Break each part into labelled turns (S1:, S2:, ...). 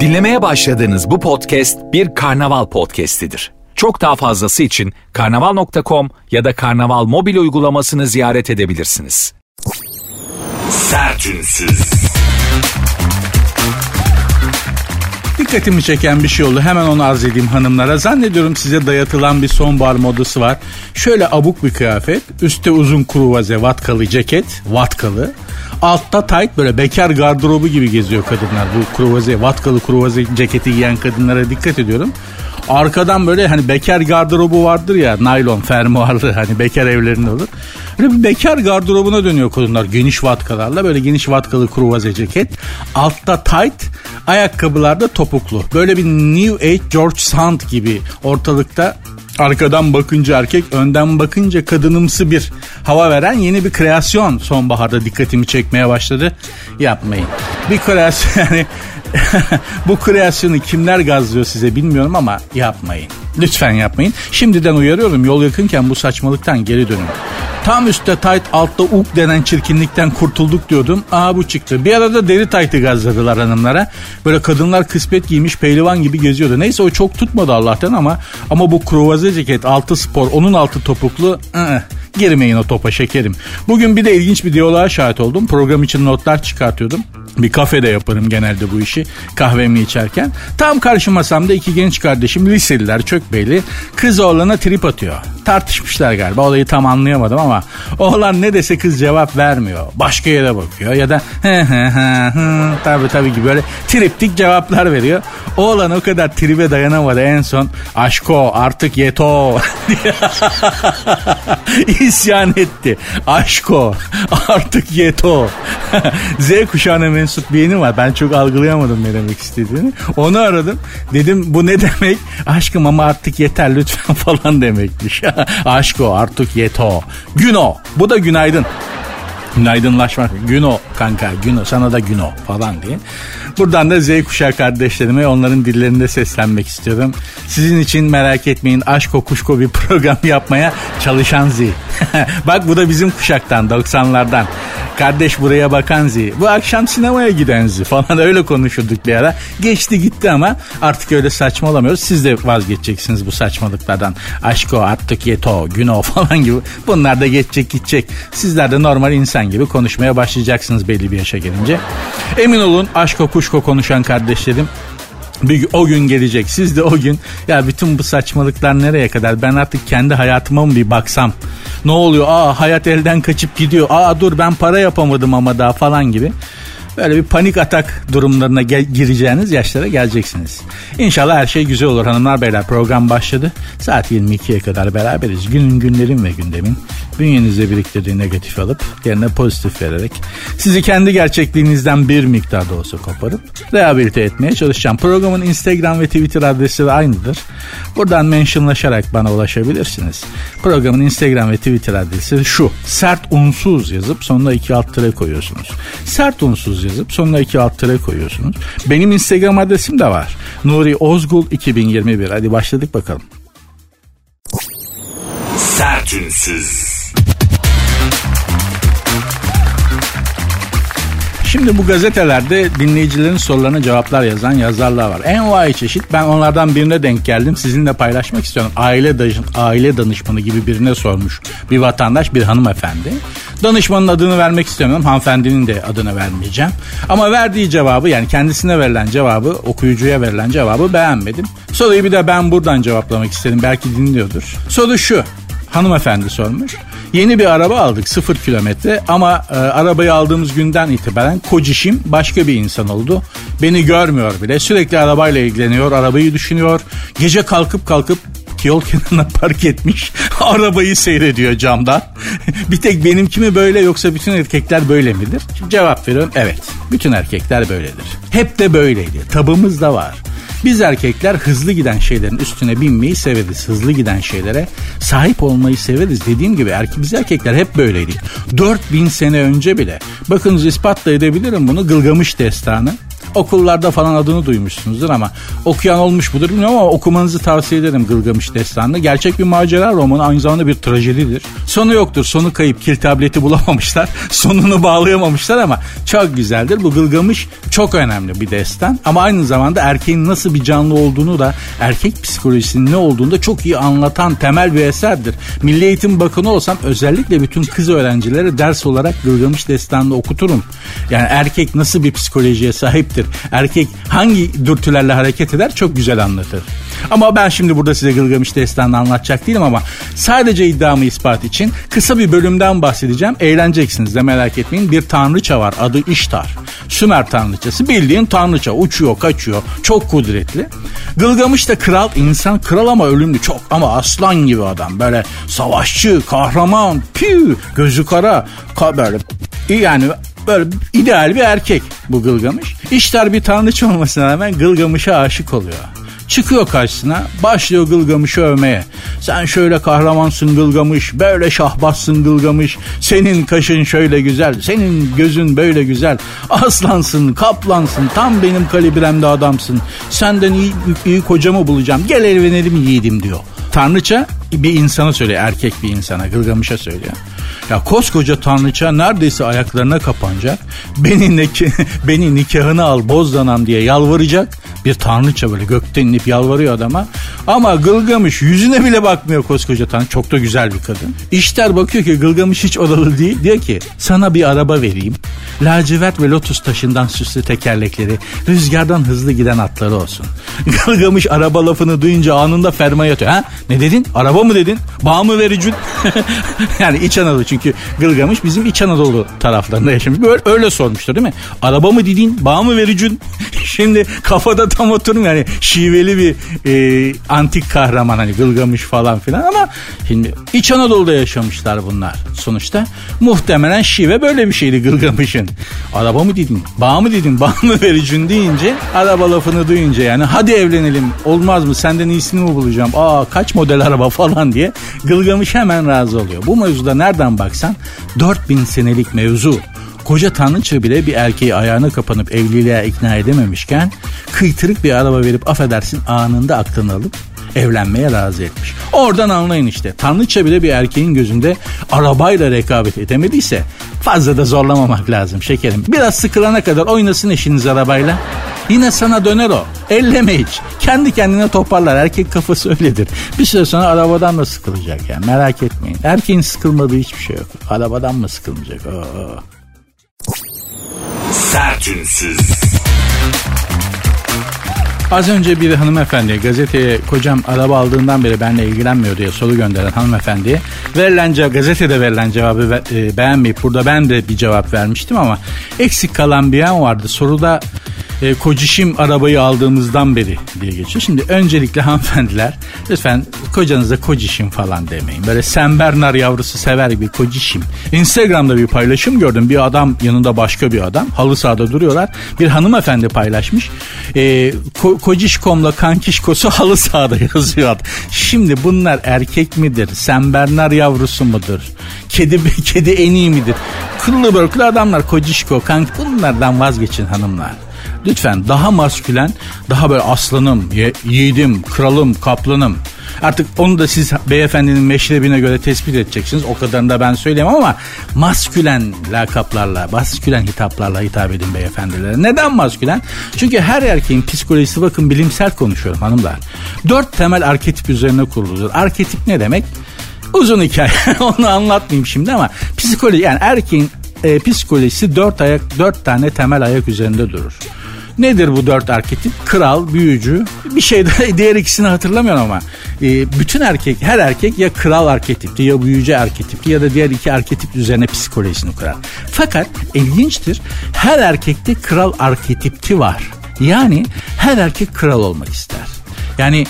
S1: Dinlemeye başladığınız bu podcast bir karnaval podcastidir. Çok daha fazlası için karnaval.com ya da karnaval mobil uygulamasını ziyaret edebilirsiniz.
S2: Sertünsüz.
S3: Dikkatimi çeken bir şey oldu. Hemen onu arz edeyim hanımlara. Zannediyorum size dayatılan bir sonbahar modası var. Şöyle abuk bir kıyafet. Üstte uzun kruvaze vatkalı ceket. Vatkalı. Altta tight böyle bekar gardırobu gibi geziyor kadınlar. Bu kruvaze, vatkalı kruvaze ceketi giyen kadınlara dikkat ediyorum. Arkadan böyle hani bekar gardırobu vardır ya naylon fermuarlı hani bekar evlerinde olur. Böyle bir bekar gardırobuna dönüyor kadınlar geniş vatkalarla böyle geniş vatkalı kruvaze ceket. Altta tight ayakkabılarda topuklu. Böyle bir New Age George Sand gibi ortalıkta Arkadan bakınca erkek, önden bakınca kadınımsı bir hava veren yeni bir kreasyon sonbaharda dikkatimi çekmeye başladı. Yapmayın. Bir kreasyon yani bu kreasyonu kimler gazlıyor size bilmiyorum ama yapmayın. Lütfen yapmayın. Şimdiden uyarıyorum yol yakınken bu saçmalıktan geri dönün. Tam üstte tight altta uk denen çirkinlikten kurtulduk diyordum. Aa bu çıktı. Bir arada deri tight'ı gazladılar hanımlara. Böyle kadınlar kısmet giymiş pehlivan gibi geziyordu. Neyse o çok tutmadı Allah'tan ama ama bu kruvaze ceket altı spor onun altı topuklu ı-ı. Girmeyin o topa şekerim. Bugün bir de ilginç bir diyaloğa şahit oldum. Program için notlar çıkartıyordum. Bir kafede yaparım genelde bu işi kahvemi içerken. Tam karşı masamda iki genç kardeşim liseliler çökbeyli kız oğlana trip atıyor. Tartışmışlar galiba olayı tam anlayamadım ama oğlan ne dese kız cevap vermiyor. Başka yere bakıyor ya da hı hı hı hı tabi tabi gibi böyle triptik cevaplar veriyor. Oğlan o kadar tribe dayanamadı en son aşko artık yeto isyan etti. Aşko artık yeto. Z kuşağına mensup bir yeni var. Ben çok algılayamadım ne demek istediğini. Onu aradım. Dedim bu ne demek? Aşkım ama artık yeter lütfen falan demekmiş. Aşko artık yeto. Güno. Bu da günaydın. Günaydınlaşmak. Güno kanka Güno sana da Güno falan diye. Buradan da Z kuşağı kardeşlerime onların dillerinde seslenmek istiyorum. Sizin için merak etmeyin aşk kuşko bir program yapmaya çalışan Z. Bak bu da bizim kuşaktan 90'lardan. Kardeş buraya bakan Z. Bu akşam sinemaya giden Z falan öyle konuşurduk bir ara. Geçti gitti ama artık öyle saçmalamıyoruz. Siz de vazgeçeceksiniz bu saçmalıklardan. Aşko artık yeto güno falan gibi. Bunlar da geçecek gidecek. Sizler de normal insan gibi konuşmaya başlayacaksınız belli bir yaşa gelince. Emin olun aşko kuşko konuşan kardeşlerim bir o gün gelecek. Siz de o gün ya bütün bu saçmalıklar nereye kadar? Ben artık kendi hayatıma mı bir baksam? Ne oluyor? Aa hayat elden kaçıp gidiyor. Aa dur ben para yapamadım ama daha falan gibi böyle bir panik atak durumlarına gireceğiniz yaşlara geleceksiniz. İnşallah her şey güzel olur hanımlar beyler program başladı. Saat 22'ye kadar beraberiz. Günün günlerin ve gündemin bünyenizde biriktirdiği negatif alıp yerine pozitif vererek sizi kendi gerçekliğinizden bir miktar da olsa koparıp rehabilite etmeye çalışacağım. Programın Instagram ve Twitter adresi de aynıdır. Buradan mentionlaşarak bana ulaşabilirsiniz. Programın Instagram ve Twitter adresi şu. Sert unsuz yazıp sonuna iki alt tere koyuyorsunuz. Sert unsuz yazıp sonuna iki alt tere koyuyorsunuz. Benim Instagram adresim de var. Nuri Ozgul 2021. Hadi başladık bakalım.
S2: Sertünsüz.
S3: Şimdi bu gazetelerde dinleyicilerin sorularına cevaplar yazan yazarlar var. En vay çeşit ben onlardan birine denk geldim. Sizinle paylaşmak istiyorum. Aile, aile danışmanı gibi birine sormuş bir vatandaş bir hanımefendi. Danışmanın adını vermek istemiyorum. Hanımefendinin de adını vermeyeceğim. Ama verdiği cevabı yani kendisine verilen cevabı okuyucuya verilen cevabı beğenmedim. Soruyu bir de ben buradan cevaplamak istedim. Belki dinliyordur. Soru şu. Hanımefendi sormuş. Yeni bir araba aldık sıfır kilometre ama e, arabayı aldığımız günden itibaren kocişim başka bir insan oldu. Beni görmüyor bile sürekli arabayla ilgileniyor arabayı düşünüyor. Gece kalkıp kalkıp yol kenarına park etmiş arabayı seyrediyor camdan. bir tek benimki mi böyle yoksa bütün erkekler böyle midir? Cevap veriyorum evet bütün erkekler böyledir. Hep de böyleydi tabımız da var. Biz erkekler hızlı giden şeylerin üstüne binmeyi severiz. Hızlı giden şeylere sahip olmayı severiz. Dediğim gibi erke biz erkekler hep böyleydik. 4000 sene önce bile. Bakınız ispatla edebilirim bunu. Gılgamış destanı. Okullarda falan adını duymuşsunuzdur ama okuyan olmuş mudur bilmiyorum ama okumanızı tavsiye ederim Gılgamış Destanı'nı. Gerçek bir macera romanı aynı zamanda bir trajedidir. Sonu yoktur. Sonu kayıp kil tableti bulamamışlar. Sonunu bağlayamamışlar ama çok güzeldir. Bu Gılgamış çok önemli bir destan ama aynı zamanda erkeğin nasıl bir canlı olduğunu da erkek psikolojisinin ne olduğunu da çok iyi anlatan temel bir eserdir. Milli Eğitim Bakanı olsam özellikle bütün kız öğrencilere ders olarak Gılgamış Destanı'nı okuturum. Yani erkek nasıl bir psikolojiye sahiptir? Erkek hangi dürtülerle hareket eder? Çok güzel anlatır. Ama ben şimdi burada size Gılgamış Destanı'nı anlatacak değilim ama sadece iddiamı ispat için kısa bir bölümden bahsedeceğim. Eğleneceksiniz de merak etmeyin. Bir tanrıça var adı İştar. Sümer tanrıçası bildiğin tanrıça uçuyor kaçıyor çok kudretli. Gılgamış da kral insan kral ama ölümlü çok ama aslan gibi adam böyle savaşçı kahraman piu gözü kara ka böyle yani böyle ideal bir erkek bu Gılgamış. İşler bir tanrıça olmasına rağmen Gılgamış'a aşık oluyor. Çıkıyor karşısına başlıyor Gılgamış'ı övmeye. Sen şöyle kahramansın Gılgamış, böyle şahbassın Gılgamış. Senin kaşın şöyle güzel, senin gözün böyle güzel. Aslansın, kaplansın, tam benim kalibremde adamsın. Senden iyi, iyi kocamı bulacağım, gel evlenelim yiğidim diyor. Tanrıça bir insana söylüyor, erkek bir insana, Gılgamış'a söylüyor. Ya koskoca tanrıça neredeyse ayaklarına kapanacak. Beni, nik beni nikahını al bozdanam diye yalvaracak. Bir tanrıça böyle gökten inip yalvarıyor adama. Ama Gılgamış yüzüne bile bakmıyor koskoca tanrı. Çok da güzel bir kadın. İşler bakıyor ki Gılgamış hiç odalı değil. Diyor ki sana bir araba vereyim. Lacivert ve lotus taşından süslü tekerlekleri, rüzgardan hızlı giden atları olsun. Gılgamış araba lafını duyunca anında fermaya atıyor. Ha? Ne dedin? Araba mı dedin? Bağ mı vericin? yani İç Anadolu çünkü Gılgamış bizim İç Anadolu taraflarında yaşamış. Böyle öyle sormuştur değil mi? Araba mı dedin? Bağ mı vericin? Şimdi kafada tam oturmuyor. Yani şiveli bir e, antik kahraman hani Gılgamış falan filan ama şimdi İç Anadolu'da yaşamışlar bunlar sonuçta. Muhtemelen şive böyle bir şeydi Gılgamış'ın. Araba mı dedin? Bağ mı dedin? Bağ mı vericin deyince araba lafını duyunca yani hadi evlenelim olmaz mı senden iyisini mi bulacağım? Aa kaç model araba falan diye Gılgamış hemen razı oluyor. Bu mevzuda nereden baksan 4000 senelik mevzu. Koca tanrıça bile bir erkeği ayağına kapanıp evliliğe ikna edememişken kıytırık bir araba verip affedersin anında aklını alıp evlenmeye razı etmiş. Oradan anlayın işte. Tanrıça bile bir erkeğin gözünde arabayla rekabet edemediyse fazla da zorlamamak lazım şekerim. Biraz sıkılana kadar oynasın eşiniz arabayla. Yine sana döner o. Elleme hiç. Kendi kendine toparlar. Erkek kafası öyledir. Bir süre sonra arabadan da sıkılacak yani. Merak etmeyin. Erkeğin sıkılmadığı hiçbir şey yok. Arabadan mı sıkılmayacak? Oo.
S2: Sertünsüz.
S3: Az önce bir hanımefendi gazeteye kocam araba aldığından beri benimle ilgilenmiyor diye soru gönderen hanımefendiye verilen cevap, gazetede verilen cevabı be, e, beğenmeyip burada ben de bir cevap vermiştim ama eksik kalan bir yan vardı. Soruda e, kocişim arabayı aldığımızdan beri diye geçiyor. Şimdi öncelikle hanımefendiler lütfen kocanıza kocişim falan demeyin. Böyle sembernar yavrusu sever bir kocişim. Instagram'da bir paylaşım gördüm. Bir adam yanında başka bir adam. Halı sahada duruyorlar. Bir hanımefendi paylaşmış. E, ko- kocişkomla kankişkosu halı sahada yazıyor. Şimdi bunlar erkek midir? Sembernar yavrusu mudur? Kedi kedi en iyi midir? Kıllı börklü adamlar kocişko, kank bunlardan vazgeçin hanımlar. Lütfen daha maskülen, daha böyle aslanım, ye- yiğidim, kralım, kaplanım. Artık onu da siz beyefendinin meşrebine göre tespit edeceksiniz. O kadarını da ben söyleyemem ama maskülen lakaplarla, maskülen hitaplarla hitap edin beyefendilere. Neden maskülen? Çünkü her erkeğin psikolojisi bakın bilimsel konuşuyorum hanımlar. Dört temel arketip üzerine kuruludur. Arketip ne demek? Uzun hikaye. Onu anlatmayayım şimdi ama psikoloji yani erkeğin e, psikolojisi dört ayak dört tane temel ayak üzerinde durur. Nedir bu dört arketip? Kral, büyücü, bir şey de diğer ikisini hatırlamıyorum ama e, bütün erkek, her erkek ya kral arketipti ya büyücü arketipti ya da diğer iki arketip üzerine psikolojisini kurar. Fakat ilginçtir her erkekte kral arketipti var. Yani her erkek kral olmak ister. Yani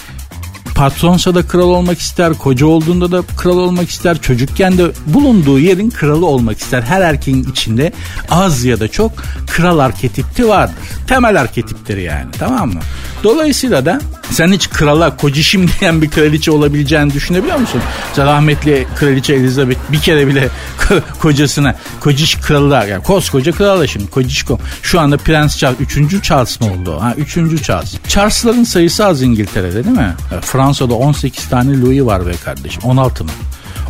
S3: patronsa da kral olmak ister, koca olduğunda da kral olmak ister, çocukken de bulunduğu yerin kralı olmak ister. Her erkeğin içinde az ya da çok kral arketipti vardır. Temel arketiptir yani tamam mı? Dolayısıyla da Sen hiç krala kocişim diyen bir kraliçe olabileceğini düşünebiliyor musun? Rahmetli kraliçe Elizabeth bir kere bile kocasına kociş kralı yani koskoca krala şimdi kocişko. Şu anda Prens Charles 3. Charles mı oldu? Ha 3. Charles. Charles'ların sayısı az İngiltere'de değil mi? Fransa'da 18 tane Louis var be kardeşim. 16 mı?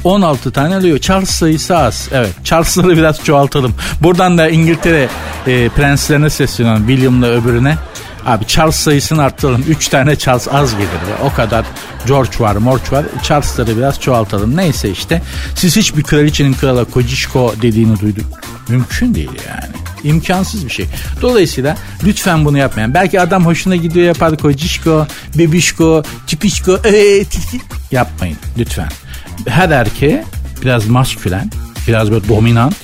S3: 16 tane alıyor. Charles sayısı az. Evet Charles'ları biraz çoğaltalım. Buradan da İngiltere e, prenslerine sesleniyorum. William'la öbürüne. Abi Charles sayısını arttıralım. 3 tane Charles az gelir. Ya. O kadar George var, Morch var. Charles'ları biraz çoğaltalım. Neyse işte. Siz hiçbir kraliçenin krala Kocişko dediğini duyduk. Mümkün değil yani. İmkansız bir şey. Dolayısıyla lütfen bunu yapmayın. Belki adam hoşuna gidiyor yapar Kocişko, Bebişko, Tipişko. Ee, yapmayın lütfen her erkeğe biraz maskülen, biraz böyle dominant,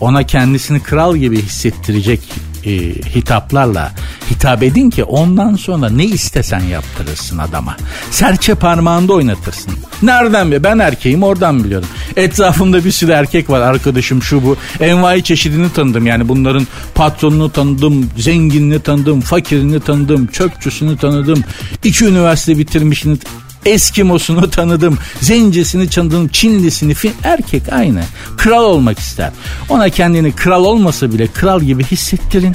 S3: ona kendisini kral gibi hissettirecek e, hitaplarla hitap edin ki ondan sonra ne istesen yaptırırsın adama. Serçe parmağında oynatırsın. Nereden biliyor? Ben erkeğim oradan biliyorum. Etrafımda bir sürü erkek var arkadaşım şu bu. Envai çeşidini tanıdım yani bunların patronunu tanıdım, zenginini tanıdım, fakirini tanıdım, çöpçüsünü tanıdım, iki üniversite bitirmişini Eskimosunu tanıdım, Zencesini tanıdım, Çinlisini fin erkek aynı. Kral olmak ister. Ona kendini kral olmasa bile kral gibi hissettirin.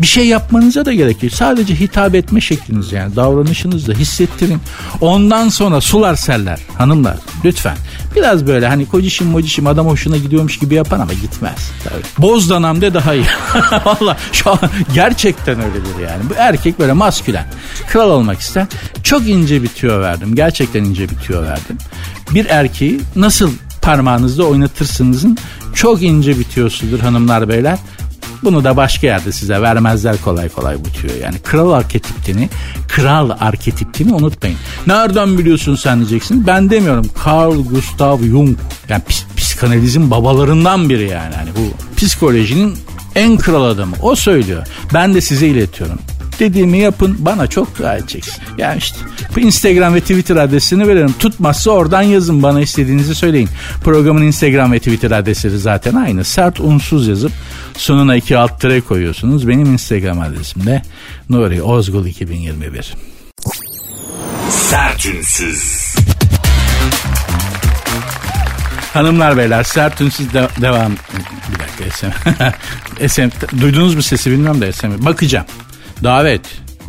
S3: Bir şey yapmanıza da gerek yok. Sadece hitap etme şekliniz yani davranışınızla hissettirin. Ondan sonra sular seller hanımlar lütfen. Biraz böyle hani kocişim mocişim adam hoşuna gidiyormuş gibi yapan ama gitmez. Tabii. Bozdanam de daha iyi. Valla şu an gerçekten öyledir yani. Bu erkek böyle maskülen. Kral olmak ister. Çok ince bir tüyo verdim. Gerçekten ince bir tüyo verdim. Bir erkeği nasıl parmağınızda oynatırsınızın çok ince bitiyorsudur hanımlar beyler. Bunu da başka yerde size vermezler kolay kolay bu tüyo. Yani kral arketiptini, kral arketiptini unutmayın. Nereden biliyorsun sen diyeceksin. Ben demiyorum. Carl Gustav Jung. Yani psikanalizin babalarından biri yani. yani bu psikolojinin en kral adamı. O söylüyor. Ben de size iletiyorum dediğimi yapın bana çok dua edeceksin. Yani işte bu Instagram ve Twitter adresini veririm. Tutmazsa oradan yazın bana istediğinizi söyleyin. Programın Instagram ve Twitter adresleri zaten aynı. Sert unsuz yazıp sonuna iki alt tere koyuyorsunuz. Benim Instagram adresim de Nuri Ozgul 2021. Sertünsüz. Hanımlar beyler sert ünsüz de- devam. Bir dakika SM. SM. Duydunuz mu sesi bilmiyorum da SM. Bakacağım. Davet.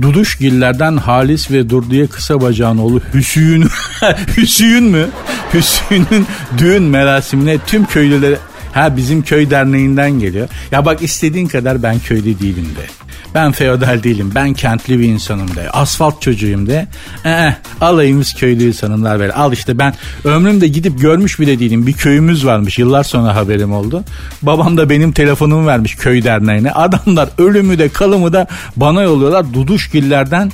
S3: Duduşgillerden Halis ve Durdu'ya kısa bacağın oğlu Hüsüyün. Hüsüyün mü? Hüsüyün'ün düğün merasimine tüm köylülere Ha bizim köy derneğinden geliyor. Ya bak istediğin kadar ben köyde değilim de. Ben feodal değilim. Ben kentli bir insanım de. Asfalt çocuğuyum de. Ee, alayımız köylüyüz hanımlar böyle. Al işte ben ömrümde gidip görmüş bile değilim. Bir köyümüz varmış. Yıllar sonra haberim oldu. Babam da benim telefonumu vermiş köy derneğine. Adamlar ölümü de kalımı da bana yolluyorlar. Duduşgillerden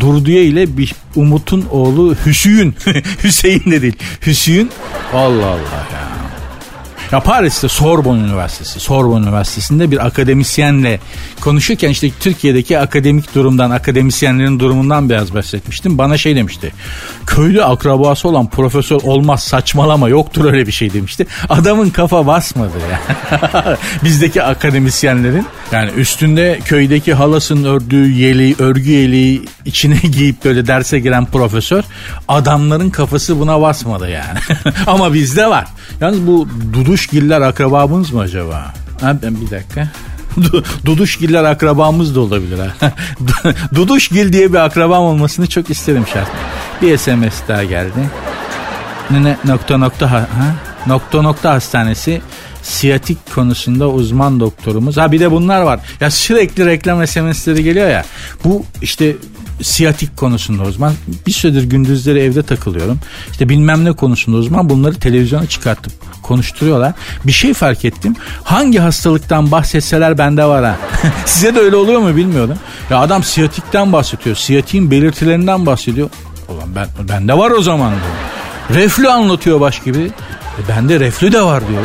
S3: Durduya ile bir Umut'un oğlu Hüsüyün. Hüseyin de değil. Hüsüyün. Allah Allah ya. Ya Paris'te Sorbonne Üniversitesi, Sorbonne Üniversitesi'nde bir akademisyenle konuşurken işte Türkiye'deki akademik durumdan, akademisyenlerin durumundan biraz bahsetmiştim. Bana şey demişti. Köylü akrabası olan profesör olmaz saçmalama yoktur öyle bir şey demişti. Adamın kafa basmadı ya. Bizdeki akademisyenlerin yani üstünde köydeki halasının ördüğü yeleği, örgü yeleği içine giyip böyle derse giren profesör adamların kafası buna basmadı yani. Ama bizde var. Yalnız bu Duduşgiller akrabamız mı acaba? Ha, ben bir dakika. Duduşgiller akrabamız da olabilir ha. Duduşgil diye bir akrabam olmasını çok isterim şart. Bir SMS daha geldi. Ne, nokta nokta ha, ha? Nokta nokta hastanesi siyatik konusunda uzman doktorumuz. Ha bir de bunlar var. Ya sürekli reklam SMS'leri geliyor ya. Bu işte siyatik konusunda uzman. Bir süredir gündüzleri evde takılıyorum. İşte bilmem ne konusunda uzman. Bunları televizyona çıkartıp konuşturuyorlar. Bir şey fark ettim. Hangi hastalıktan bahsetseler bende var ha. Size de öyle oluyor mu bilmiyorum. Ya adam siyatikten bahsediyor. Siyatiğin belirtilerinden bahsediyor. Ulan ben, bende var o zaman diyor. Reflü anlatıyor baş gibi. E bende reflü de var diyor.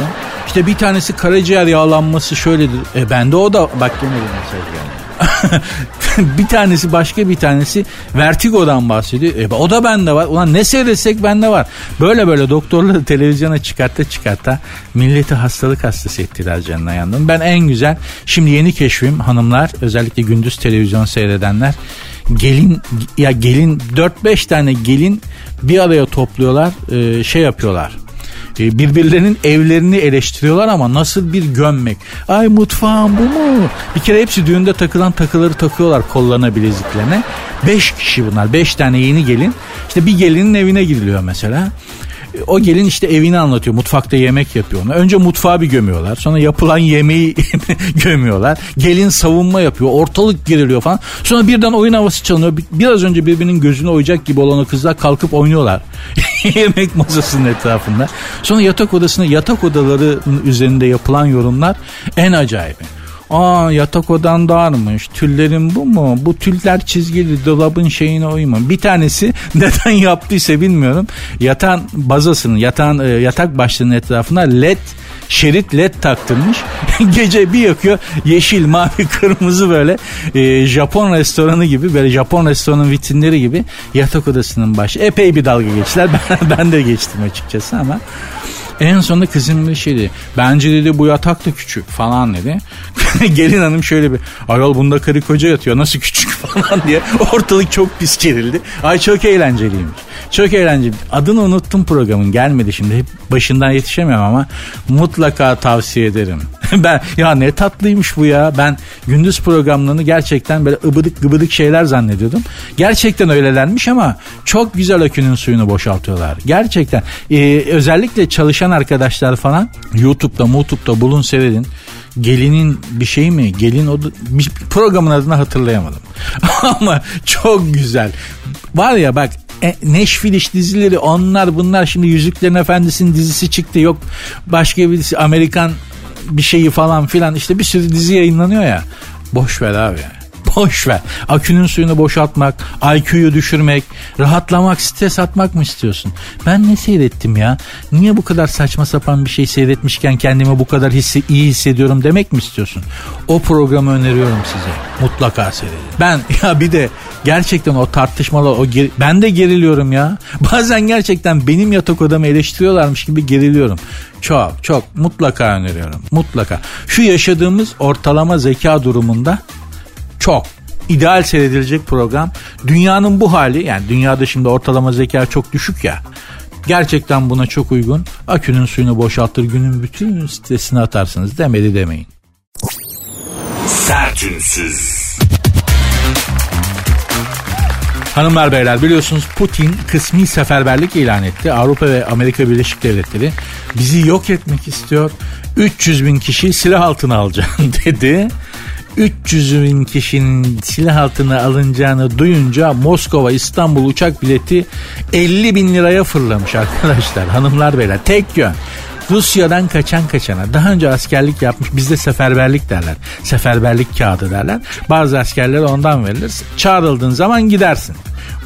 S3: İşte bir tanesi karaciğer yağlanması şöyledir. E bende o da bak bir mesaj geldi. bir tanesi başka bir tanesi vertigodan bahsediyor. E, o da bende var. Ulan ne seyretsek bende var. Böyle böyle doktorları televizyona çıkartta çıkartta milleti hastalık hastası ettiler canına yandım. Ben en güzel şimdi yeni keşfim hanımlar özellikle gündüz televizyon seyredenler gelin ya gelin 4-5 tane gelin bir araya topluyorlar e, şey yapıyorlar birbirlerinin evlerini eleştiriyorlar ama nasıl bir gömmek. Ay mutfağım bu mu? Bir kere hepsi düğünde takılan takıları takıyorlar kollarına bileziklerine. Beş kişi bunlar. Beş tane yeni gelin. İşte bir gelinin evine gidiliyor mesela. O gelin işte evini anlatıyor. Mutfakta yemek yapıyor ona. Önce mutfağı bir gömüyorlar. Sonra yapılan yemeği gömüyorlar. Gelin savunma yapıyor. Ortalık geriliyor falan. Sonra birden oyun havası çalınıyor. Biraz önce birbirinin gözünü oyacak gibi olan o kızlar kalkıp oynuyorlar. yemek masasının etrafında. Sonra yatak odasına yatak odalarının üzerinde yapılan yorumlar en acayibi. Aa yatak odan darmış. Tüllerin bu mu? Bu tüller çizgili dolabın şeyine uyma. Bir tanesi neden yaptıysa bilmiyorum. Yatan bazasının, yatan e, yatak başlığının etrafına led şerit led taktırmış. Gece bir yakıyor yeşil, mavi, kırmızı böyle e, Japon restoranı gibi böyle Japon restoranın vitrinleri gibi yatak odasının başı. Epey bir dalga geçtiler. Ben, ben de geçtim açıkçası ama en sonunda kızım bir şey dedi. Bence dedi bu yatak da küçük falan dedi. Gelin hanım şöyle bir ayol bunda karı koca yatıyor nasıl küçük falan diye ortalık çok pis gerildi. Ay çok eğlenceliymiş. Çok eğlenceli. Adını unuttum programın gelmedi şimdi. Hep başından yetişemiyorum ama mutlaka tavsiye ederim. ben ya ne tatlıymış bu ya. Ben gündüz programlarını gerçekten böyle ıbıdık gıbıdık şeyler zannediyordum. Gerçekten öylelermiş ama çok güzel akünün suyunu boşaltıyorlar. Gerçekten. Ee, özellikle çalışan arkadaşlar falan YouTube'da, YouTube'da bulun seyredin. Gelinin bir şey mi? Gelin o programın adını hatırlayamadım. Ama çok güzel. Var ya bak e, Neşfiliş dizileri onlar bunlar şimdi Yüzüklerin Efendisi'nin dizisi çıktı yok başka bir Amerikan bir şeyi falan filan işte bir sürü dizi yayınlanıyor ya. Boş ver abi Boş ver. Akünün suyunu boşaltmak, IQ'yu düşürmek, rahatlamak, stres atmak mı istiyorsun? Ben ne seyrettim ya? Niye bu kadar saçma sapan bir şey seyretmişken kendimi bu kadar hissi, iyi hissediyorum demek mi istiyorsun? O programı öneriyorum size. Mutlaka seyredin. Ben ya bir de gerçekten o tartışmalar o ger- ben de geriliyorum ya. Bazen gerçekten benim yatak odamı eleştiriyorlarmış gibi geriliyorum. Çok çok mutlaka öneriyorum. Mutlaka. Şu yaşadığımız ortalama zeka durumunda çok ideal seyredilecek program. Dünyanın bu hali yani dünyada şimdi ortalama zeka çok düşük ya. Gerçekten buna çok uygun. Akünün suyunu boşaltır günün bütün stresini atarsınız demedi demeyin.
S2: Sertünsüz.
S3: Hanımlar beyler biliyorsunuz Putin kısmi seferberlik ilan etti. Avrupa ve Amerika Birleşik Devletleri bizi yok etmek istiyor. 300 bin kişi silah altına alacağım dedi. 300 bin kişinin silah altına alınacağını duyunca Moskova İstanbul uçak bileti 50 bin liraya fırlamış arkadaşlar hanımlar beyler tek yön. Rusya'dan kaçan kaçana daha önce askerlik yapmış bizde seferberlik derler. Seferberlik kağıdı derler. Bazı askerlere ondan verilir. Çağrıldığın zaman gidersin.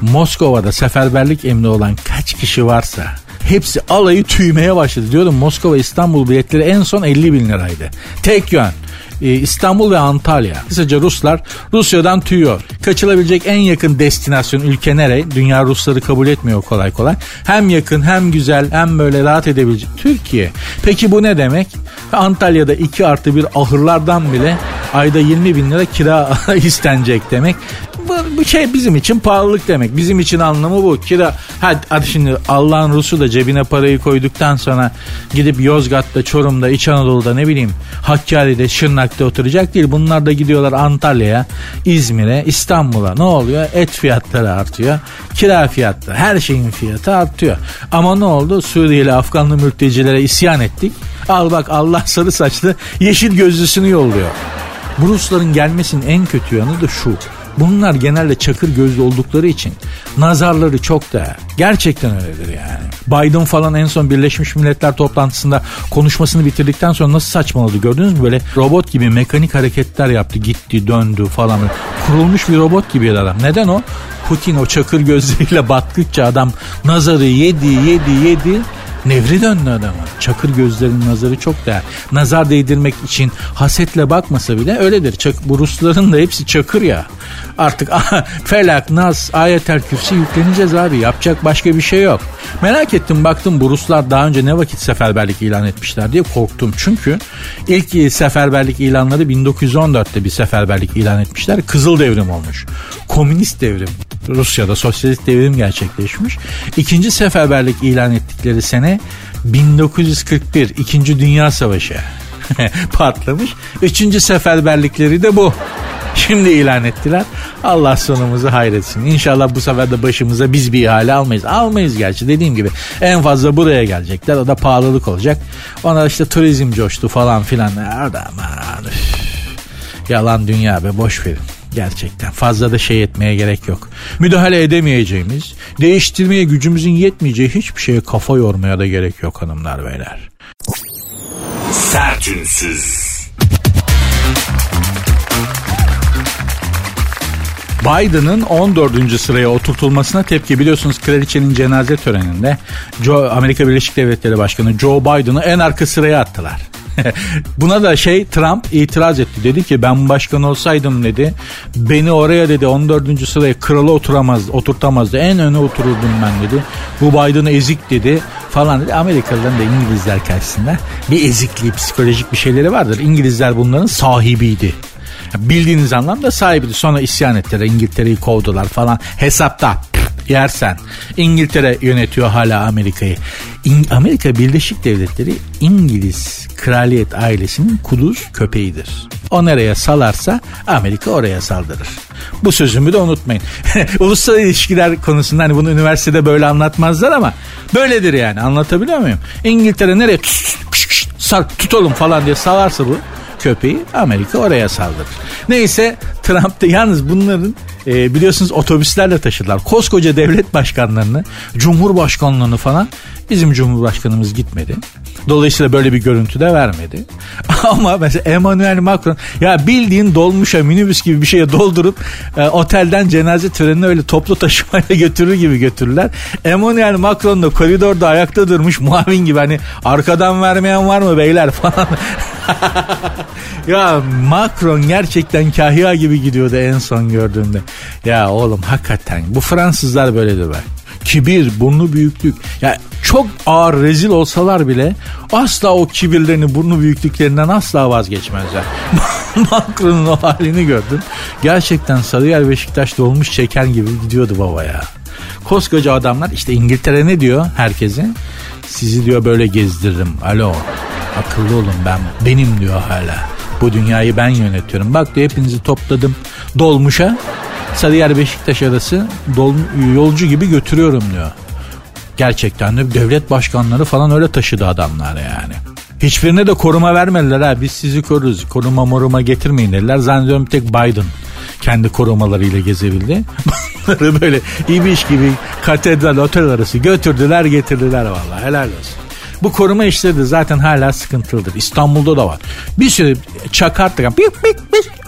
S3: Moskova'da seferberlik emri olan kaç kişi varsa hepsi alayı tüymeye başladı. Diyordum Moskova İstanbul biletleri en son 50 bin liraydı. Tek yön. Ee, İstanbul ve Antalya. Kısaca Ruslar Rusya'dan tüyüyor. Kaçılabilecek en yakın destinasyon ülke nere? Dünya Rusları kabul etmiyor kolay kolay. Hem yakın hem güzel hem böyle rahat edebilecek. Türkiye. Peki bu ne demek? Antalya'da 2 artı bir ahırlardan bile ayda 20 bin lira kira istenecek demek. Bu, bu şey bizim için pahalılık demek. Bizim için anlamı bu. Kira hadi, hadi şimdi Allah'ın Rusu da cebine parayı koyduktan sonra gidip Yozgat'ta, Çorum'da, İç Anadolu'da ne bileyim Hakkari'de, Şırnak'ta oturacak değil. Bunlar da gidiyorlar Antalya'ya, İzmir'e, İstanbul'a. Ne oluyor? Et fiyatları artıyor. Kira fiyatları, her şeyin fiyatı artıyor. Ama ne oldu? Suriyeli, Afganlı mültecilere isyan ettik. Al bak Allah sarı saçlı yeşil gözlüsünü yolluyor. Bu Rusların gelmesinin en kötü yanı da şu. Bunlar genelde çakır gözlü oldukları için nazarları çok değer. Gerçekten öyledir yani. Biden falan en son Birleşmiş Milletler toplantısında konuşmasını bitirdikten sonra nasıl saçmaladı gördünüz mü? Böyle robot gibi mekanik hareketler yaptı. Gitti döndü falan. Kurulmuş bir robot gibi adam. Neden o? Putin o çakır gözleriyle battıkça adam nazarı yedi yedi yedi Nevri döndü adama. Çakır gözlerinin nazarı çok değer. Nazar değdirmek için hasetle bakmasa bile öyledir. Çak, bu Rusların da hepsi çakır ya. Artık felak, nas, ayetel kürsi yükleneceğiz abi. Yapacak başka bir şey yok. Merak ettim baktım bu Ruslar daha önce ne vakit seferberlik ilan etmişler diye korktum. Çünkü ilk seferberlik ilanları 1914'te bir seferberlik ilan etmişler. Kızıl devrim olmuş. Komünist devrim. Rusya'da sosyalist devrim gerçekleşmiş. İkinci seferberlik ilan ettikleri sene 1941 İkinci Dünya Savaşı patlamış. Üçüncü seferberlikleri de bu. Şimdi ilan ettiler. Allah sonumuzu hayretsin. İnşallah bu sefer de başımıza biz bir ihale almayız. Almayız gerçi dediğim gibi. En fazla buraya gelecekler. O da pahalılık olacak. Ona işte turizm coştu falan filan. Aman. Yalan dünya be boş verin. Gerçekten fazla da şey etmeye gerek yok. Müdahale edemeyeceğimiz, değiştirmeye gücümüzün yetmeyeceği hiçbir şeye kafa yormaya da gerek yok hanımlar beyler.
S2: Sertünsüz.
S3: Biden'ın 14. sıraya oturtulmasına tepki biliyorsunuz kraliçenin cenaze töreninde Joe, Amerika Birleşik Devletleri Başkanı Joe Biden'ı en arka sıraya attılar. Buna da şey Trump itiraz etti. Dedi ki ben başkan olsaydım dedi. Beni oraya dedi 14. sıraya kralı oturamaz, oturtamazdı. En öne otururdum ben dedi. Bu Biden ezik dedi falan dedi. Amerikalıların da İngilizler karşısında bir ezikliği, psikolojik bir şeyleri vardır. İngilizler bunların sahibiydi. Bildiğiniz anlamda sahibiydi. Sonra isyan ettiler. İngiltere'yi kovdular falan. Hesapta yersen. İngiltere yönetiyor hala Amerika'yı. Amerika Birleşik Devletleri İngiliz kraliyet ailesinin kuduz köpeğidir. O nereye salarsa Amerika oraya saldırır. Bu sözümü de unutmayın. Uluslararası ilişkiler konusunda hani bunu üniversitede böyle anlatmazlar ama böyledir yani anlatabiliyor muyum? İngiltere nereye sar, tutalım falan diye salarsa bu köpeği Amerika oraya saldırır. Neyse Trump da yalnız bunların e, biliyorsunuz otobüslerle taşıdılar. Koskoca devlet başkanlarını, cumhurbaşkanlığını falan bizim cumhurbaşkanımız gitmedi. Dolayısıyla böyle bir görüntü de vermedi. Ama mesela Emmanuel Macron ya bildiğin dolmuşa minibüs gibi bir şeye doldurup e, otelden cenaze törenine öyle toplu taşımayla götürür gibi götürürler. Emmanuel Macron da koridorda ayakta durmuş muavin gibi hani arkadan vermeyen var mı beyler falan. ya Macron gerçekten kahya gibi gidiyordu en son gördüğümde. Ya oğlum hakikaten bu Fransızlar böyledir be kibir, burnu büyüklük. Ya çok ağır rezil olsalar bile asla o kibirlerini, burnu büyüklüklerinden asla vazgeçmezler. Macron'un o halini gördüm. Gerçekten Sarıyer Beşiktaş dolmuş çeken gibi gidiyordu baba ya. Koskoca adamlar işte İngiltere ne diyor herkese? Sizi diyor böyle gezdiririm. Alo akıllı olun ben benim diyor hala. Bu dünyayı ben yönetiyorum. Bak diyor hepinizi topladım dolmuşa. Sarıyer Beşiktaş arası dol, yolcu gibi götürüyorum diyor. Gerçekten de devlet başkanları falan öyle taşıdı adamlar yani. Hiçbirine de koruma vermediler ha biz sizi koruruz koruma moruma getirmeyin dediler. Zannediyorum tek Biden kendi korumalarıyla gezebildi. Bunları böyle ibiş gibi katedral otel arası götürdüler getirdiler vallahi helal olsun. Bu koruma işleri de zaten hala sıkıntılıdır. İstanbul'da da var. Bir sürü çakarttık. Bik.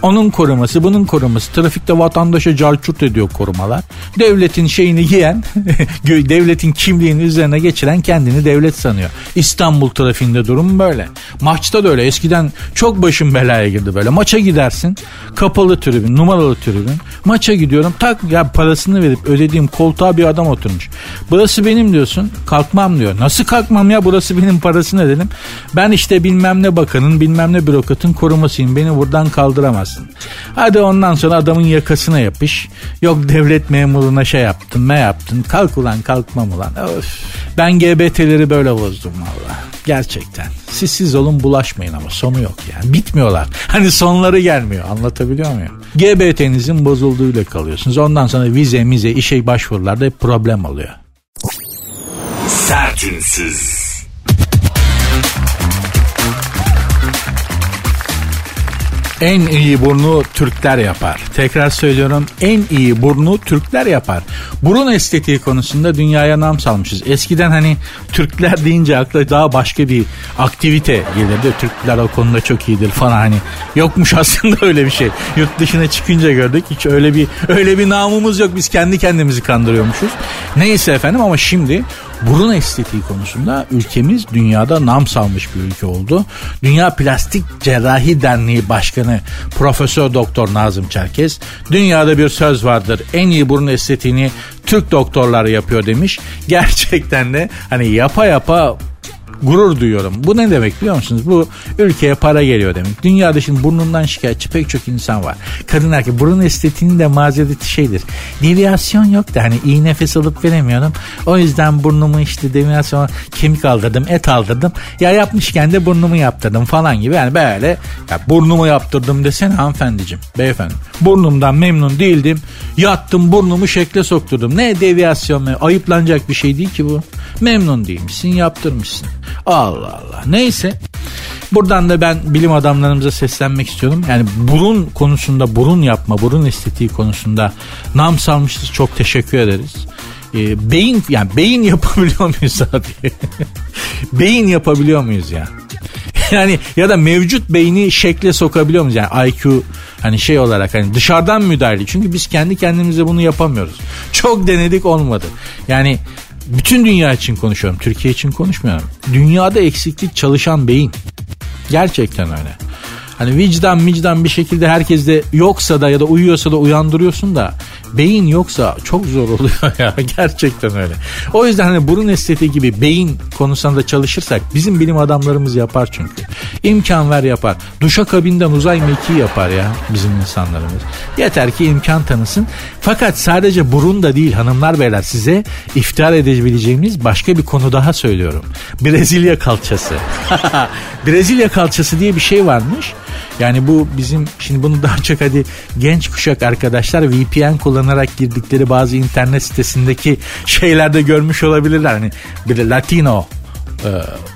S3: Onun koruması, bunun koruması. Trafikte vatandaşa carçurt ediyor korumalar. Devletin şeyini yiyen, devletin kimliğini üzerine geçiren kendini devlet sanıyor. İstanbul trafiğinde durum böyle. Maçta da öyle. Eskiden çok başım belaya girdi böyle. Maça gidersin. Kapalı tribün, numaralı tribün. Maça gidiyorum. Tak ya parasını verip ödediğim koltuğa bir adam oturmuş. Burası benim diyorsun. Kalkmam diyor. Nasıl kalkmam ya? Burası parası benim parasını dedim. Ben işte bilmem ne bakanın bilmem ne bürokratın korumasıyım. Beni buradan kaldıramazsın. Hadi ondan sonra adamın yakasına yapış. Yok devlet memuruna şey yaptın ne yaptın. Kalk ulan kalkmam ulan. Öf. Ben GBT'leri böyle bozdum valla. Gerçekten. Siz siz olun bulaşmayın ama sonu yok yani. Bitmiyorlar. Hani sonları gelmiyor. Anlatabiliyor muyum? GBT'nizin bozulduğuyla kalıyorsunuz. Ondan sonra vize mize işe başvurularda problem oluyor.
S2: Sertünsüz.
S3: En iyi burnu Türkler yapar. Tekrar söylüyorum en iyi burnu Türkler yapar. Burun estetiği konusunda dünyaya nam salmışız. Eskiden hani Türkler deyince akla daha başka bir aktivite gelirdi. Türkler o konuda çok iyidir falan hani. Yokmuş aslında öyle bir şey. Yurt dışına çıkınca gördük. Hiç öyle bir öyle bir namımız yok. Biz kendi kendimizi kandırıyormuşuz. Neyse efendim ama şimdi burun estetiği konusunda ülkemiz dünyada nam salmış bir ülke oldu. Dünya Plastik Cerrahi Derneği Başkanı Profesör Doktor Nazım Çerkez dünyada bir söz vardır. En iyi burun estetiğini Türk doktorlar yapıyor demiş. Gerçekten de hani yapa yapa gurur duyuyorum. Bu ne demek biliyor musunuz? Bu ülkeye para geliyor demek. Dünyada şimdi burnundan şikayetçi pek çok insan var. Kadın erkek burun estetiğinin de mazereti şeydir. Deviyasyon yok da hani iyi nefes alıp veremiyorum. O yüzden burnumu işte deviyasyon kemik aldırdım, et aldırdım. Ya yapmışken de burnumu yaptırdım falan gibi. Yani böyle ya burnumu yaptırdım desene hanımefendiciğim, beyefendi. Burnumdan memnun değildim. Yattım burnumu şekle sokturdum. Ne deviyasyon? Ayıplanacak bir şey değil ki bu. Memnun değilmişsin, yaptırmışsın. Allah Allah. Neyse. Buradan da ben bilim adamlarımıza seslenmek istiyorum. Yani burun konusunda burun yapma, burun estetiği konusunda nam salmışız. Çok teşekkür ederiz. Ee, beyin yani beyin yapabiliyor muyuz abi? beyin yapabiliyor muyuz ya? yani ya da mevcut beyni şekle sokabiliyor muyuz? Yani IQ hani şey olarak hani dışarıdan müdahale. Çünkü biz kendi kendimize bunu yapamıyoruz. Çok denedik olmadı. Yani bütün dünya için konuşuyorum. Türkiye için konuşmuyorum. Dünyada eksiklik çalışan beyin. Gerçekten öyle. Hani vicdan vicdan bir şekilde herkes de yoksa da ya da uyuyorsa da uyandırıyorsun da beyin yoksa çok zor oluyor ya gerçekten öyle. O yüzden hani burun estetiği gibi beyin konusunda çalışırsak bizim bilim adamlarımız yapar çünkü. İmkan ver yapar. Duşa kabinden uzay mekiği yapar ya bizim insanlarımız. Yeter ki imkan tanısın. Fakat sadece burun da değil hanımlar beyler size iftihar edebileceğimiz başka bir konu daha söylüyorum. Brezilya kalçası. Brezilya kalçası diye bir şey varmış. Yani bu bizim şimdi bunu daha çok hadi genç kuşak arkadaşlar VPN kullanarak girdikleri bazı internet sitesindeki şeylerde görmüş olabilirler. Hani bir Latino e,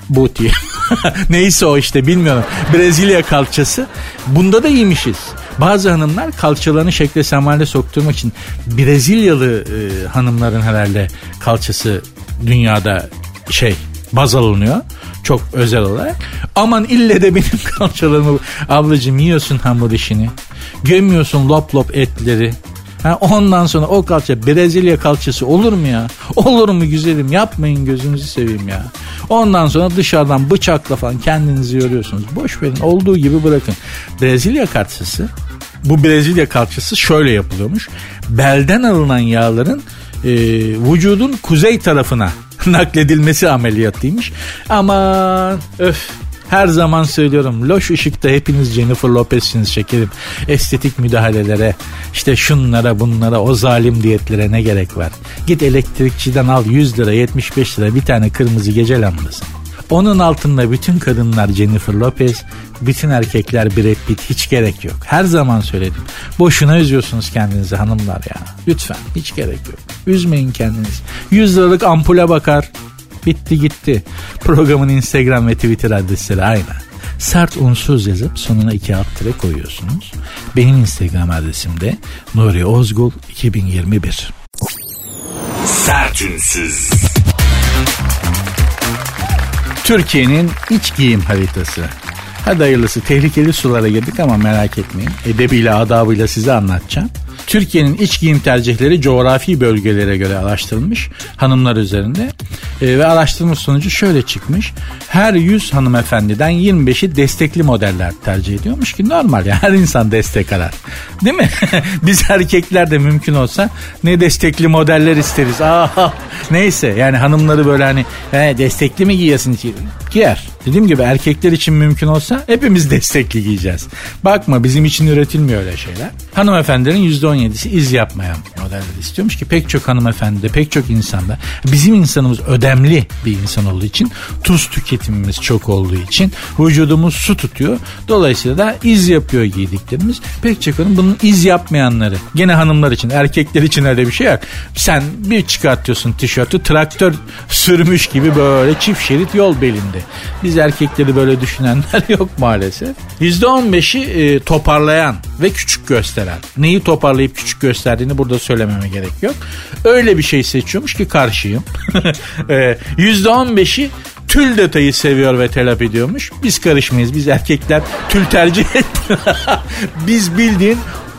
S3: booty neyse o işte bilmiyorum Brezilya kalçası bunda da iyiymişiz. Bazı hanımlar kalçalarını şekle semale sokturmak için Brezilyalı e, hanımların herhalde kalçası dünyada şey baz alınıyor. Çok özel olarak. Aman ille de benim kalçalarımı ablacığım yiyorsun hamur işini. Gömüyorsun lop lop etleri. Ha, ondan sonra o kalça Brezilya kalçası olur mu ya? Olur mu güzelim yapmayın gözünüzü seveyim ya. Ondan sonra dışarıdan bıçakla falan kendinizi yoruyorsunuz. Boş verin olduğu gibi bırakın. Brezilya kalçası bu Brezilya kalçası şöyle yapılıyormuş. Belden alınan yağların e, vücudun kuzey tarafına nakledilmesi ameliyatıymış. Ama öf her zaman söylüyorum loş ışıkta hepiniz Jennifer Lopez'siniz şekerim. Estetik müdahalelere işte şunlara bunlara o zalim diyetlere ne gerek var. Git elektrikçiden al 100 lira 75 lira bir tane kırmızı gece lambası. Onun altında bütün kadınlar Jennifer Lopez, bütün erkekler Brad Pitt hiç gerek yok. Her zaman söyledim. Boşuna üzüyorsunuz kendinizi hanımlar ya. Lütfen hiç gerek yok. Üzmeyin kendinizi. 100 liralık ampule bakar. Bitti gitti. Programın Instagram ve Twitter adresleri aynı. Sert unsuz yazıp sonuna iki alt tire koyuyorsunuz. Benim Instagram adresim de Nuri Ozgul 2021.
S2: Sertünsüz.
S3: Türkiye'nin iç giyim haritası. Hadi hayırlısı tehlikeli sulara girdik ama merak etmeyin. Edebiyle adabıyla size anlatacağım. Türkiye'nin iç giyim tercihleri coğrafi bölgelere göre araştırılmış hanımlar üzerinde. E, ve araştırma sonucu şöyle çıkmış. Her 100 hanımefendiden 25'i destekli modeller tercih ediyormuş ki normal ya her insan destek arar. Değil mi? Biz erkekler de mümkün olsa ne destekli modeller isteriz. Aa, neyse yani hanımları böyle hani he, destekli mi giyesin? Giyer. Dediğim gibi erkekler için mümkün olsa hepimiz destekli giyeceğiz. Bakma bizim için üretilmiyor öyle şeyler. Hanımefendilerin %17'si iz yapmayan modeller istiyormuş ki pek çok hanımefendi de pek çok insanda bizim insanımız ödemli bir insan olduğu için tuz tüketimimiz çok olduğu için vücudumuz su tutuyor. Dolayısıyla da iz yapıyor giydiklerimiz. Pek çok hanım bunun iz yapmayanları. Gene hanımlar için erkekler için öyle bir şey yok. Sen bir çıkartıyorsun tişörtü traktör sürmüş gibi böyle çift şerit yol belinde. Biz erkekleri böyle düşünenler yok maalesef. %15'i e, toparlayan ve küçük gösteren. Neyi toparlayıp küçük gösterdiğini burada söylememe gerek yok. Öyle bir şey seçiyormuş ki karşıyım. e, %15'i tül detayı seviyor ve telap ediyormuş. Biz karışmayız. Biz erkekler tül tercih etmiyoruz. Biz bildiğin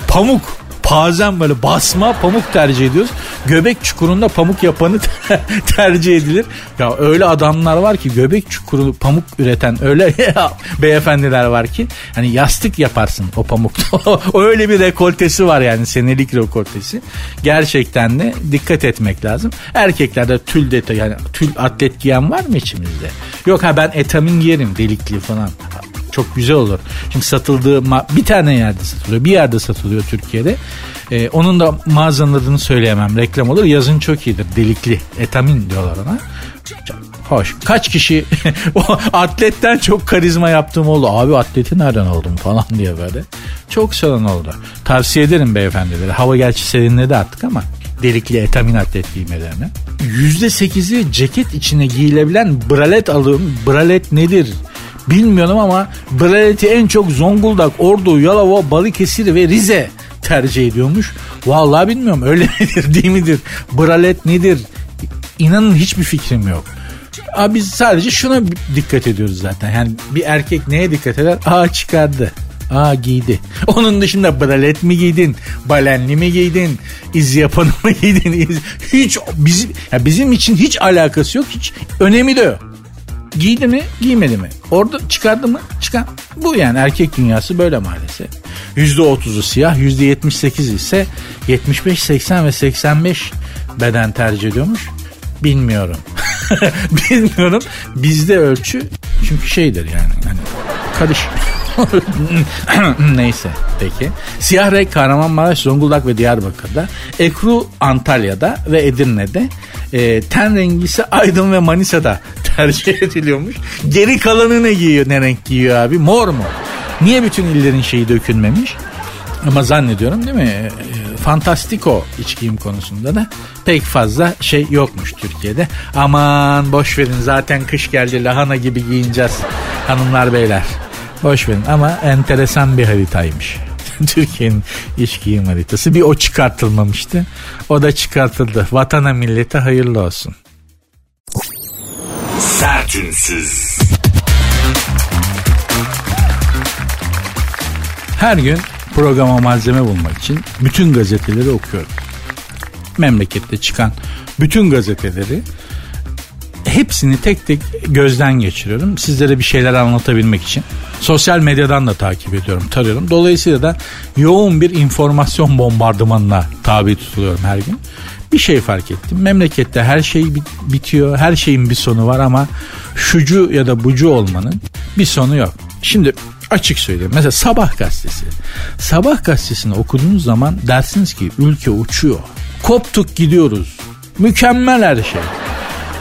S3: pamuk bazen böyle basma pamuk tercih ediyoruz. Göbek çukurunda pamuk yapanı tercih edilir. Ya öyle adamlar var ki göbek çukuru pamuk üreten öyle beyefendiler var ki hani yastık yaparsın o pamukta. öyle bir rekoltesi var yani senelik rekoltesi. Gerçekten de dikkat etmek lazım. Erkeklerde tül detay yani tül atlet giyen var mı içimizde? Yok ha ben etamin giyerim delikli falan. Çok güzel olur. Şimdi satıldığı bir tane yerde satılıyor. Bir yerde satılıyor Türkiye'de. Ee, onun da mağazanın adını söyleyemem. Reklam olur. Yazın çok iyidir. Delikli. Etamin diyorlar ona. Hoş. Kaç kişi o atletten çok karizma yaptığım oldu. Abi atleti nereden oldum falan diye böyle. Çok sorun oldu. Tavsiye ederim beyefendilere. Hava gerçi serinledi artık ama delikli etamin atlet giymelerini. %8'i ceket içine giyilebilen bralet alım. Bralet nedir? Bilmiyorum ama braleti en çok Zonguldak, Ordu, Yalova, Balıkesir ve Rize tercih ediyormuş. Vallahi bilmiyorum öyle midir değil midir? Bralet nedir? İnanın hiçbir fikrim yok. Abi biz sadece şuna dikkat ediyoruz zaten. Yani bir erkek neye dikkat eder? Aa çıkardı. Aa giydi. Onun dışında bralet mi giydin? Balenli mi giydin? İz yapanı mı giydin? İz... Hiç bizim, ya bizim için hiç alakası yok. Hiç önemi de yok. Giydi mi giymedi mi? Orada çıkardı mı çıkar. Bu yani erkek dünyası böyle maalesef. %30'u siyah %78 ise 75, 80 ve 85 beden tercih ediyormuş. Bilmiyorum. Bilmiyorum. Bizde ölçü çünkü şeydir yani. yani karış. Neyse peki. Siyah renk Kahramanmaraş, Zonguldak ve Diyarbakır'da. Ekru Antalya'da ve Edirne'de. E, ten rengi ise Aydın ve Manisa'da tercih ediliyormuş. Geri kalanı ne giyiyor? Ne renk giyiyor abi? Mor mu? Niye bütün illerin şeyi dökülmemiş? Ama zannediyorum değil mi? E, Fantastiko içkiyim konusunda da pek fazla şey yokmuş Türkiye'de. Aman boş verin zaten kış geldi lahana gibi giyineceğiz hanımlar beyler. Boş verin ama enteresan bir haritaymış. Türkiye'nin iş giyim haritası. Bir o çıkartılmamıştı. O da çıkartıldı. Vatana millete hayırlı olsun.
S2: Sertünsüz.
S3: Her gün programa malzeme bulmak için bütün gazeteleri okuyorum. Memlekette çıkan bütün gazeteleri hepsini tek tek gözden geçiriyorum. Sizlere bir şeyler anlatabilmek için. Sosyal medyadan da takip ediyorum, tarıyorum. Dolayısıyla da yoğun bir informasyon bombardımanına tabi tutuluyorum her gün. Bir şey fark ettim. Memlekette her şey bitiyor. Her şeyin bir sonu var ama şucu ya da bucu olmanın bir sonu yok. Şimdi açık söyleyeyim. Mesela Sabah gazetesi. Sabah gazetesini okuduğunuz zaman dersiniz ki ülke uçuyor. Koptuk gidiyoruz. Mükemmel her şey.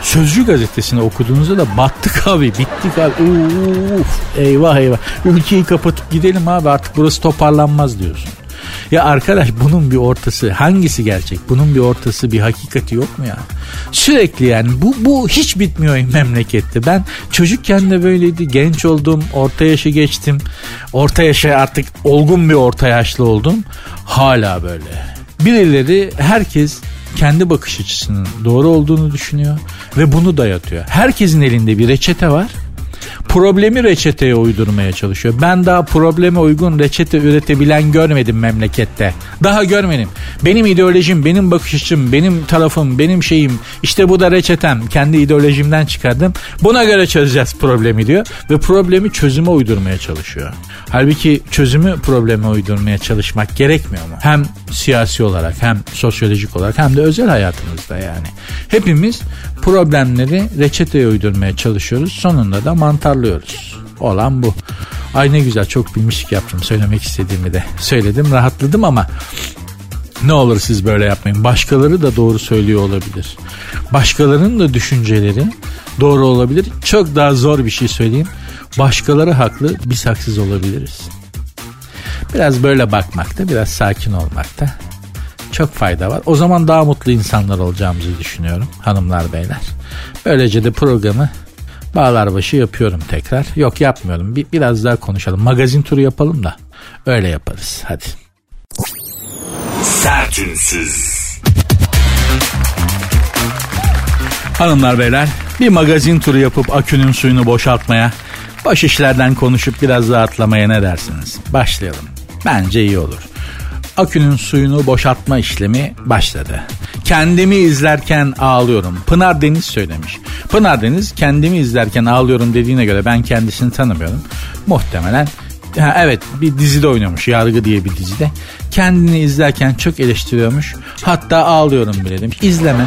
S3: Sözcü gazetesini okuduğunuzda da battık abi bittik abi uf eyvah eyvah ülkeyi kapatıp gidelim abi artık burası toparlanmaz diyorsun. Ya arkadaş bunun bir ortası hangisi gerçek? Bunun bir ortası bir hakikati yok mu ya? Sürekli yani bu, bu hiç bitmiyor memlekette. Ben çocukken de böyleydi. Genç oldum. Orta yaşı geçtim. Orta yaşa artık olgun bir orta yaşlı oldum. Hala böyle. Birileri herkes kendi bakış açısının doğru olduğunu düşünüyor ve bunu dayatıyor. Herkesin elinde bir reçete var problemi reçeteye uydurmaya çalışıyor. Ben daha probleme uygun reçete üretebilen görmedim memlekette. Daha görmedim. Benim ideolojim, benim bakış açım, benim tarafım, benim şeyim. İşte bu da reçetem. Kendi ideolojimden çıkardım. Buna göre çözeceğiz problemi diyor. Ve problemi çözüme uydurmaya çalışıyor. Halbuki çözümü probleme uydurmaya çalışmak gerekmiyor mu? Hem siyasi olarak hem sosyolojik olarak hem de özel hayatımızda yani. Hepimiz problemleri reçeteye uydurmaya çalışıyoruz. Sonunda da mantarlıyoruz. Olan bu. Ay ne güzel çok bilmişlik yaptım söylemek istediğimi de söyledim rahatladım ama ne olur siz böyle yapmayın. Başkaları da doğru söylüyor olabilir. Başkalarının da düşünceleri doğru olabilir. Çok daha zor bir şey söyleyeyim. Başkaları haklı, biz haksız olabiliriz. Biraz böyle bakmakta, biraz sakin olmakta çok fayda var. O zaman daha mutlu insanlar olacağımızı düşünüyorum hanımlar beyler. Böylece de programı bağlar başı yapıyorum tekrar. Yok yapmıyorum. Bir, biraz daha konuşalım. Magazin turu yapalım da öyle yaparız. Hadi.
S2: Sertünsüz.
S3: Hanımlar beyler bir magazin turu yapıp akünün suyunu boşaltmaya, baş işlerden konuşup biraz rahatlamaya ne dersiniz? Başlayalım. Bence iyi olur. Akünün suyunu boşaltma işlemi başladı. Kendimi izlerken ağlıyorum. Pınar Deniz söylemiş. Pınar Deniz kendimi izlerken ağlıyorum dediğine göre ben kendisini tanımıyorum. Muhtemelen Ha, evet bir dizide oynamış Yargı diye bir dizide. Kendini izlerken çok eleştiriyormuş. Hatta ağlıyorum bile demiş. İzleme.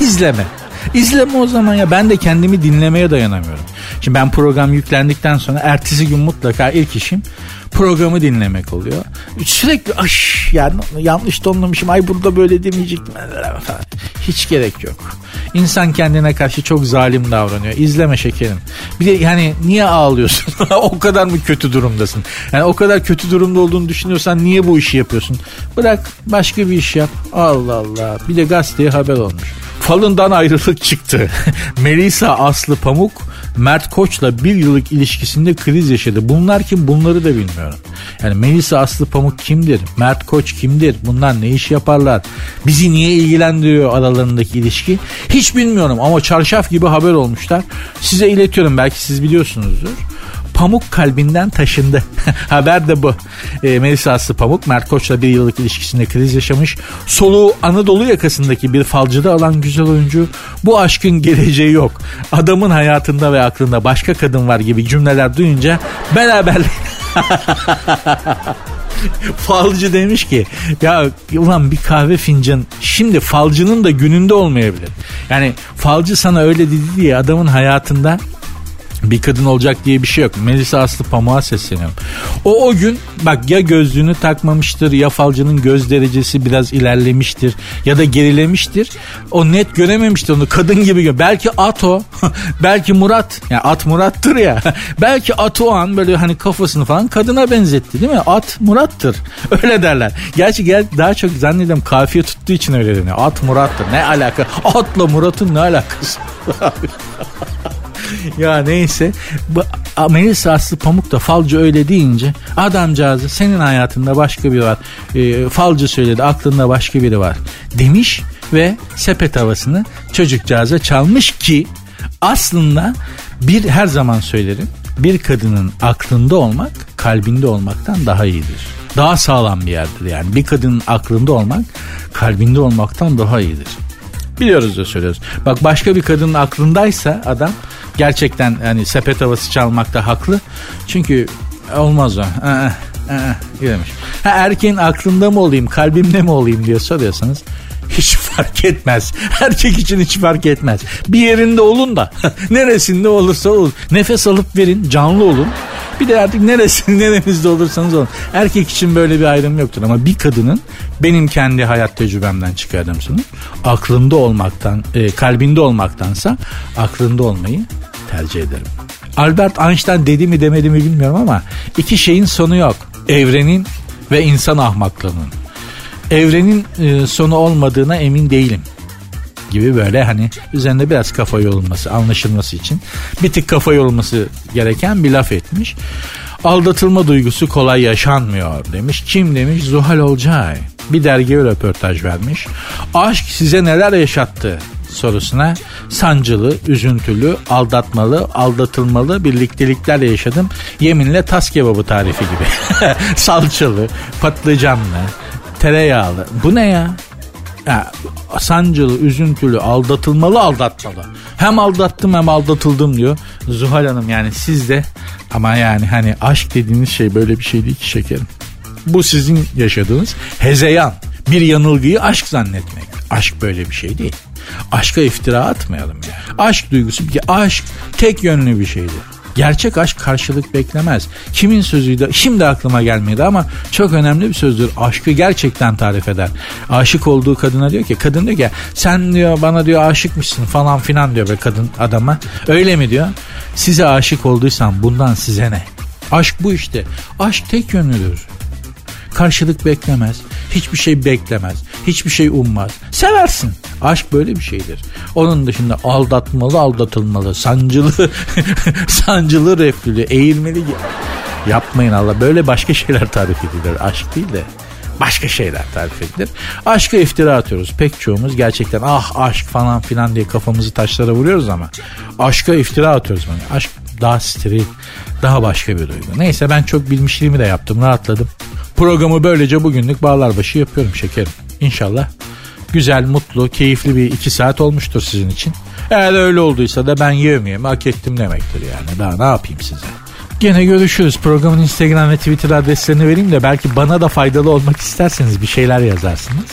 S3: İzleme. İzleme o zaman ya ben de kendimi dinlemeye dayanamıyorum. Şimdi ben program yüklendikten sonra ertesi gün mutlaka ilk işim programı dinlemek oluyor. Sürekli aş yani yanlış tonlamışım ay burada böyle demeyecektim falan. Hiç gerek yok. İnsan kendine karşı çok zalim davranıyor. İzleme şekerim. Bir de yani niye ağlıyorsun? o kadar mı kötü durumdasın? Yani o kadar kötü durumda olduğunu düşünüyorsan niye bu işi yapıyorsun? Bırak başka bir iş yap. Allah Allah. Bir de gazeteye haber olmuş. Falından ayrılık çıktı. Melisa Aslı Pamuk Mert Koç'la bir yıllık ilişkisinde kriz yaşadı. Bunlar kim bunları da bilmiyorum. Yani Melisa Aslı Pamuk kimdir? Mert Koç kimdir? Bunlar ne iş yaparlar? Bizi niye ilgilendiriyor aralarındaki ilişki? Hiç bilmiyorum ama çarşaf gibi haber olmuşlar. Size iletiyorum belki siz biliyorsunuzdur pamuk kalbinden taşındı. Haber de bu. E, Melisa Aslı Pamuk Mert Koç'la bir yıllık ilişkisinde kriz yaşamış. Soluğu Anadolu yakasındaki bir falcıda alan güzel oyuncu bu aşkın geleceği yok. Adamın hayatında ve aklında başka kadın var gibi cümleler duyunca beraber falcı demiş ki ya ulan bir kahve fincan şimdi falcının da gününde olmayabilir. Yani falcı sana öyle dedi diye adamın hayatında bir kadın olacak diye bir şey yok. Melisa Aslı Pamuk'a sesleniyorum. O o gün bak ya gözlüğünü takmamıştır ya falcının göz derecesi biraz ilerlemiştir ya da gerilemiştir. O net görememiştir onu kadın gibi gör. Belki at o. belki Murat. Yani at Murat'tır ya. belki at o an böyle hani kafasını falan kadına benzetti değil mi? At Murat'tır. Öyle derler. Gerçi gel daha çok zannediyorum kafiye tuttuğu için öyle deniyor. At Murat'tır. Ne alaka? Atla Murat'ın ne alakası? Ya neyse. Bu Melisa Aslı Pamuk da falcı öyle deyince adamcağızı senin hayatında başka biri var. E, falcı söyledi aklında başka biri var demiş ve sepet havasını çocukcağıza çalmış ki aslında bir her zaman söylerim bir kadının aklında olmak kalbinde olmaktan daha iyidir. Daha sağlam bir yerdir yani. Bir kadının aklında olmak kalbinde olmaktan daha iyidir. Biliyoruz da söylüyoruz. Bak başka bir kadının aklındaysa adam gerçekten yani sepet havası çalmakta haklı. Çünkü olmaz o. Aa, demiş. Ha, erkeğin aklında mı olayım, kalbimde mi olayım diye soruyorsanız hiç fark etmez. Erkek için hiç fark etmez. Bir yerinde olun da neresinde olursa olun. Nefes alıp verin, canlı olun. Bir de artık neresi neremizde olursanız olun. Erkek için böyle bir ayrım yoktur ama bir kadının benim kendi hayat tecrübemden çıkardığım sonu aklında olmaktan, e, kalbinde olmaktansa aklında olmayı tercih ederim. Albert Einstein dedi mi demedi mi bilmiyorum ama iki şeyin sonu yok. Evrenin ve insan ahmaklığının. Evrenin e, sonu olmadığına emin değilim gibi böyle hani üzerinde biraz kafa yorulması anlaşılması için bir tık kafa yorulması gereken bir laf etmiş. Aldatılma duygusu kolay yaşanmıyor demiş. Kim demiş? Zuhal Olcay. Bir dergiye röportaj vermiş. Aşk size neler yaşattı sorusuna sancılı, üzüntülü, aldatmalı, aldatılmalı birlikteliklerle yaşadım. Yeminle tas kebabı tarifi gibi. Salçalı, patlıcanlı, tereyağlı. Bu ne ya? ya, sancılı, üzüntülü, aldatılmalı, aldatmalı. Hem aldattım hem aldatıldım diyor. Zuhal Hanım yani siz de ama yani hani aşk dediğiniz şey böyle bir şey değil ki şekerim. Bu sizin yaşadığınız hezeyan. Bir yanılgıyı aşk zannetmek. Aşk böyle bir şey değil. Aşka iftira atmayalım ya. Aşk duygusu, aşk tek yönlü bir şeydir. Gerçek aşk karşılık beklemez. Kimin sözüydü? Şimdi aklıma gelmedi ama çok önemli bir sözdür. Aşkı gerçekten tarif eder. Aşık olduğu kadına diyor ki kadın diyor ki sen diyor bana diyor aşıkmışsın falan filan diyor be kadın adama. Öyle mi diyor? Size aşık olduysam bundan size ne? Aşk bu işte. Aşk tek yönlüdür. Karşılık beklemez. Hiçbir şey beklemez. Hiçbir şey ummaz. Seversin. Aşk böyle bir şeydir. Onun dışında aldatmalı, aldatılmalı, sancılı, sancılı reflülü, eğilmeli yapmayın Allah. Böyle başka şeyler tarif edilir. Aşk değil de başka şeyler tarif edilir. Aşka iftira atıyoruz. Pek çoğumuz gerçekten ah aşk falan filan diye kafamızı taşlara vuruyoruz ama aşka iftira atıyoruz. Yani aşk daha steril, daha başka bir duygu. Neyse ben çok bilmişliğimi de yaptım, rahatladım. Programı böylece bugünlük bağlar başı yapıyorum şekerim. İnşallah güzel, mutlu, keyifli bir iki saat olmuştur sizin için. Eğer öyle olduysa da ben yevmiyemi hak ettim demektir yani. Daha ne yapayım size? Gene görüşürüz. Programın Instagram ve Twitter adreslerini vereyim de belki bana da faydalı olmak isterseniz bir şeyler yazarsınız.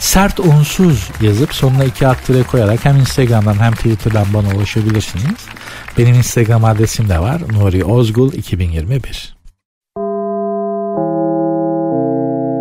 S3: Sert unsuz yazıp sonuna iki alt tire koyarak hem Instagram'dan hem Twitter'dan bana ulaşabilirsiniz. Benim Instagram adresim de var. Nuri Ozgul 2021.